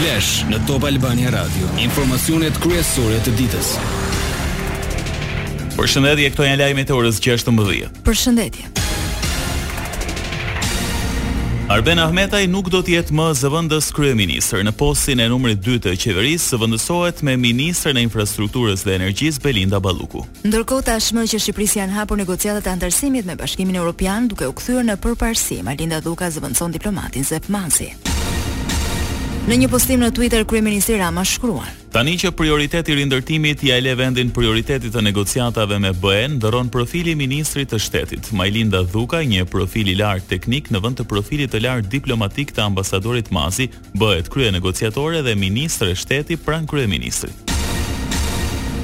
Flash në Top Albania Radio. Informacionet kryesore të ditës. Përshëndetje, këto janë lajmet e orës 16:00. Përshëndetje. Arben Ahmetaj nuk do të jetë më zëvendëskryeministër në postin e numrit 2 të qeverisë, zëvendësohet me ministren e infrastrukturës dhe energjisë Belinda Balluku. Ndërkohë tashmë që Shqipërisë i janë hapur negociatat e anëtarësimit me Bashkimin Europian duke u kthyer në përparësi, Majlinda Dhuka zëvendëson diplomatin Zef Mazi. Në një postim në Twitter kryeministri Rama shkruan, Tani që prioriteti i rindërtimit ia lë vendin prioritetit të negociatave me BE-në, ndërron profili i ministrit të shtetit. Majlinda Dhuka, një profil i lartë teknik në vend të profilit të lartë diplomatik të ambasadorit Mazi, Bëhet kryenegociatore dhe ministre shteti pranë kryeministrit.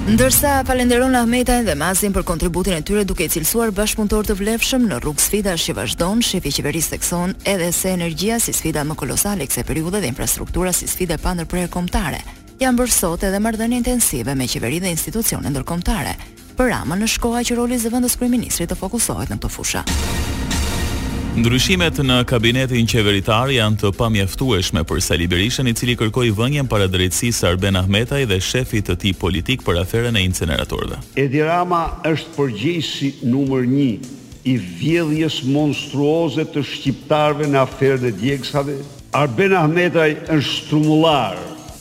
Ndërsa falenderon Ahmetajn dhe Mazin për kontributin e tyre duke i cilësuar bashkëpunëtorë të vlefshëm në rrugë sfidash që vazhdon, shefi i qeverisë thekson edhe se energjia si sfida më kolosale e kësaj periudhe dhe infrastruktura si sfidë e pandërprerë kombëtare. Janë bërë sot edhe marrëdhënie intensive me qeveri dhe institucione ndërkombëtare, Për Ramën është koha që roli i zëvendëskryeministrit të fokusohet në këto fusha. Ndryshimet në kabinetin qeveritar janë të pamjaftueshme për Sali Berishën, i cili kërkoi vënien para drejtësisë Arben Ahmetaj dhe shefit të tij politik për aferën e inceneratorëve. Edi Rama është përgjegjësi numër një i vjedhjes monstruoze të shqiptarëve në aferën e djegësve, Arben Ahmetaj është strumbullar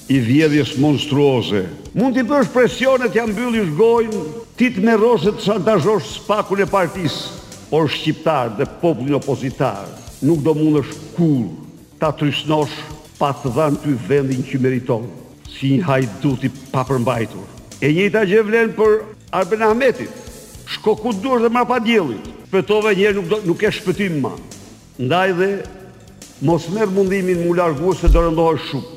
i vjedhjes monstruoze. Mund t'i bësh presione t'ia mbyllësh gojën ta tmerrosh e të shantazhosh SPAK-un e partisë por shqiptarët dhe popullin opozitar nuk do mundësh kurrë ta trysnosh pa të dhanë ty vendin që meriton si një hajdut i papërmbajtur e njëjta gjë vlen për Arben Ahmetin shko ku të duash dhe mrapa diellit shpëtove një herë, nuk do, nuk ke shpëtim ma. Ndaj dhe mos merr mundimin me u largu se do rëndohesh shumë.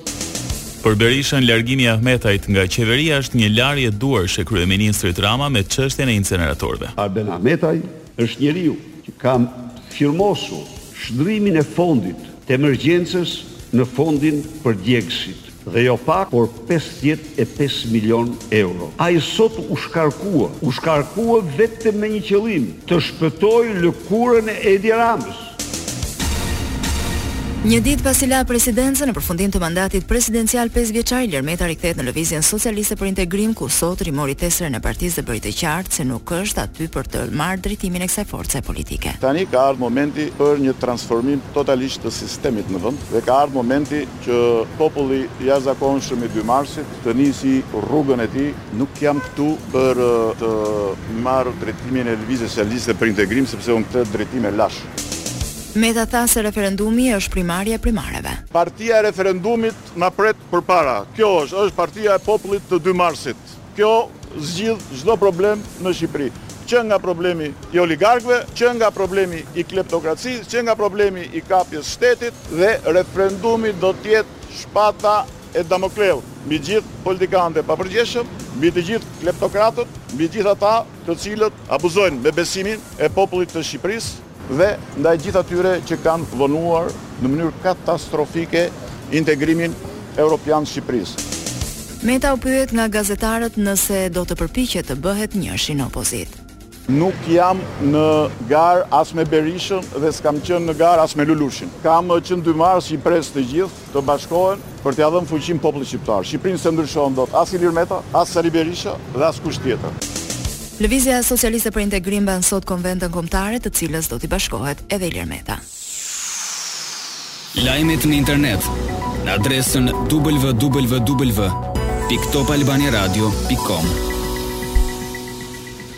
Për Berishën, largimi i Ahmetajt nga qeveria është një larje duarsh e kryeministrit Rama me çështjen e inceneratorëve. Arben Ahmetaj është njeriu që ka firmosur shndërrimin e fondit të emergjencës në fondin për djegësit. Dhe jo pak, por pesëdhjetë e pesë milionë euro. Ai sot u shkarkua. U shkarkua vetëm me një qëllim, të shpëtojë lëkurën e Edi Ramës. Një ditë pasi la presidencën në përfundim të mandatit presidencial pesë vjeçar, Ilir Meta rikthehet në Lëvizjen Socialiste për Integrim, ku sot rimori teserën e partisë dhe bëri të qartë se nuk është aty për të marrë drejtimin e kësaj force politike. Tani ka ardhur momenti për një transformim totalisht të sistemit në vend dhe ka ardhur momenti që populli i jashtëzakonshëm i dy marsit të nisë rrugën e tij. Nuk jam këtu për të marrë drejtimin e Lëvizjes Socialiste për Integrim, sepse unë këtë drejtim e lashë. Meta tha se referendumi është primarja e primareve. Partia e referendumit na pret përpara. Kjo është, është partia e popullit të dy marsit. Kjo zgjidh çdo problem në Shqipëri, që nga problemi i oligarkëve, që nga problemi i kleptokracisë, që nga problemi i kapjes shtetit. Dhe referendumi do të jetë shpata e Damokleut mbi gjithë politikanët e papërgjegjshëm, mbi të gjithë kleptokratët, mbi gjithë ata të cilët abuzojnë me besimin e popullit të Shqipërisë. dhe ndaj gjithë atyre që kanë vonuar në mënyrë katastrofike integrimin europian të Shqipërisë. Meta u pyet nga gazetarët nëse do të përpiqet të bëhet njëshi në opozitë. Nuk jam në garë as me Berishën dhe s'kam qenë në garë as me Lulushin. Kam qenë dy mars që i pres të gjithë. të bashkohen për t'ia dhënë fuqinë popullit shqiptar. Shqipërinë s'e ndryshon dot as Ilir Meta, as Sali Berisha dhe askush tjetër. Lëvizja Socialiste për Integrim mban sot Konventën Kombëtare, të cilës do t'i bashkohet edhe Ilir Meta. Lajmet në internet në adresën www.topalbaniaradio.com.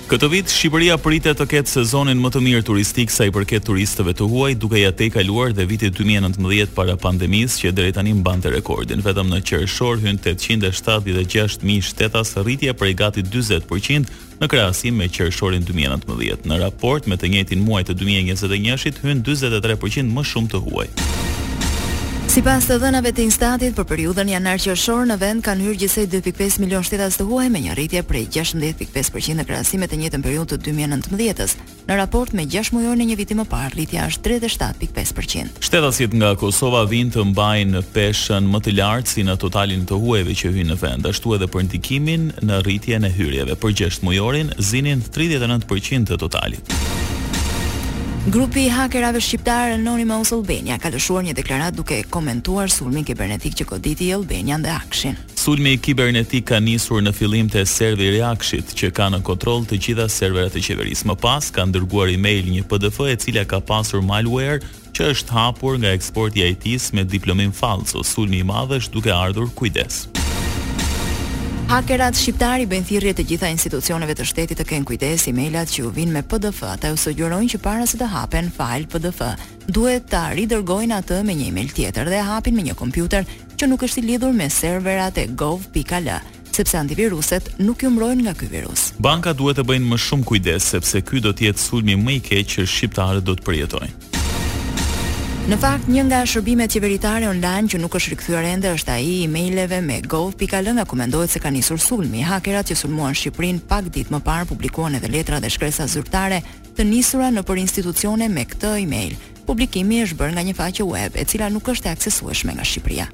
Këtë vit, Shqipëria pritet të ketë sezonin më të mirë turistik sa i përket turistëve të huaj, duke ia tejkaluar dhe vitin dy mijë e nëntëmbëdhjetë para pandemisë që deri tani mbante rekordin. Vetëm në qershor hynë tetëqind e shtatëdhjetë e gjashtë mijë shtetas, rritje prej gati dyzet për qind në krahasim me qershorin dy mijë e nëntëmbëdhjetë. Në raport me të njëjtin muaj të dy mijë e njëzet e njëshit hynë dyzet e tre për qind më shumë të huaj. Sipas të dhënave të Instatit, për periudhën janar-qershor në vend kanë hyrë gjithsej dy pikë pesë milionë shtetas të huaj me një rritje prej gjashtëmbëdhjetë pesë për qind në krahasim me të njëjtën periudhë të dy mijë e nëntëmbëdhjetës. Në raport me gjashtëmujorën e një viti më parë, rritja është tridhjetë e shtatë pikë pesë për qind. Shtetasit nga Kosova vijojnë të mbajnë peshën më të lartë si në totalin e të huajve që hyjnë në vend, ashtu edhe për ndikimin në rritjen e hyrjeve. Për gjashtëmujorin, zinin tridhjetë e nëntë për qind të totalit. Grupi i hakerave shqiptar Anonymous Albania ka lëshuar një deklaratë duke komentuar sulmin kibernetik që goditi e-Albanian dhe Akshin. Sulmi kibernetik ka nisur në fillim te serveri i Akshit, që ka në kontroll të gjitha serverat e qeverisë. Më pas, kanë dërguar email një PDF e cila ka pasur malware që është hapur nga eksperti i IT-së me diplomim fallco. Sulmi i madh është duke ardhur, kujdes! Hakerat shqiptarë i bëjnë thirrje të gjitha institucioneve të shtetit të kenë kujdes, emailat që u vijnë me PDF, ata u sugjerojnë që para se të hapen fajl PDF, duhet ta ridërgojnë atë me një email tjetër dhe e hapin me një kompjuter që nuk është i lidhur me serverat e gov.al, sepse antiviruset nuk ju mbrojnë nga ky virus. Bankat duhet të bëjnë më shumë kujdes sepse ky do të jetë sulmi më i keq që shqiptarët do të përjetojnë. Në fakt, një nga shërbimet qeveritare online që nuk është rikthyer ende është ai i emaileve me gov.al nga ku mendohet se ka nisur sulmi. Hakerat që sulmuan Shqipërinë pak ditë më parë publikuan edhe letra dhe shkresa zyrtare të nisura nëpër institucione me këtë email. Publikimi është bërë nga një faqe web, e cila nuk është e aksesueshme nga Shqipëria.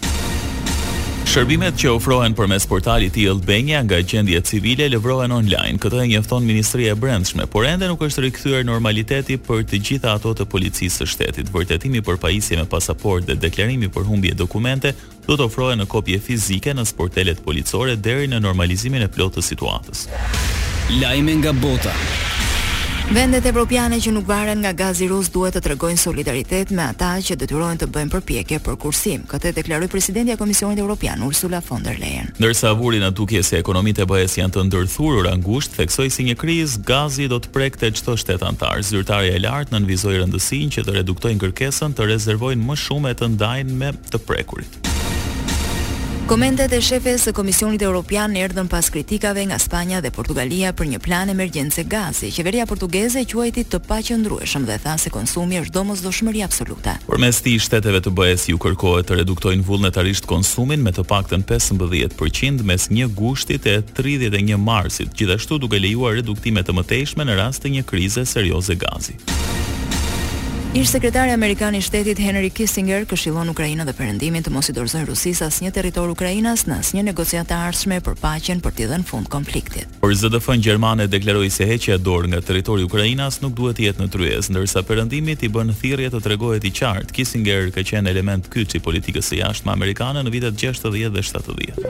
Shërbimet që ofrohen përmes portalit e-Albania nga gjendja civile lëvrohen online. Këtë e njofton Ministria e Brendshme, por ende nuk është rikthyer normaliteti për të gjitha ato të Policisë së Shtetit. Vërtetimi për pajisje me pasaportë dhe deklarimi për humbje dokumente do të ofrohen në kopje fizike në sportelet policore deri në normalizimin e plotë të situatës. Lajme nga bota. Vendet evropiane që nuk varen nga gazi rus duhet të tregojnë solidaritet me ata që detyrohen të bëjnë përpjekje për kursim, këtë e deklaroi presidentja e Komisionit Evropian Ursula von der Leyen. Ndërsa vuri në dukje se ekonomitë e BE-së janë të ndërthurura ngushtë, theksoi se një krizë gazi do të prekte çdo shtet anëtar. Zyrtarja e lartë nënvizoi rëndësinë që të reduktojnë kërkesën, të rezervojnë më shumë e të ndajnë me të prekurit. Komentet e shefes së Komisionit Europian erdhën pas kritikave nga Spanja dhe Portugalia për një plan emergjence gazi. Qeveria portugeze e quajti të paqëndrueshëm dhe tha se konsumi është domosdoshmëri absolute. Përmes tij, shteteve të BE-së iu kërkohet të reduktojnë vullnetarisht konsumin me të paktën pesëmbëdhjetë për qind mes një gushtit e tridhjetë e një marsit, gjithashtu duke lejuar reduktime të mëtejshme në rast të një krize serioze gazi. Ish-sekretari amerikan i Shtetit Henry Kissinger këshillon Ukrainën dhe Perëndimin të mos i dorëzojnë Rusisë asnjë territor ukrainas në asnjë negociatë të ardhshme për paqen për t'i dhënë fund konfliktit. Për ZDF-në gjermane deklaroi se heqja dorë nga territori ukrainas nuk duhet të jetë në tryezë, ndërsa Perëndimit i bën thirrje të tregohet i qartë. Kissinger ka qenë element kyç i politikës së jashtme amerikane në vitet gjashtëdhjetë dhe shtatëdhjetë.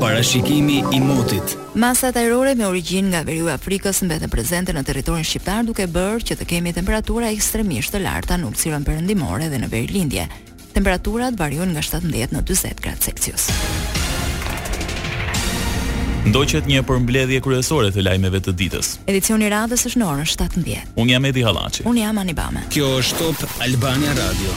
Parashikimi i motit. Masat ajrore me origjinë nga veriu i Afrikës mbeten prezente në territorin shqiptar duke bërë që të kemi temperatura ekstremisht të larta në ultësirën perëndimore dhe në verilindje. Temperaturat variojnë nga shtatëmbëdhjetë në dyzet gradë Celsius. Ndoqët një përmbledhje kryesore të lajmeve të ditës. Edicioni i radhës është në orën 17. Unë jam Edi Hallaçi. Unë jam Anibame. Kjo është Top Albania Radio.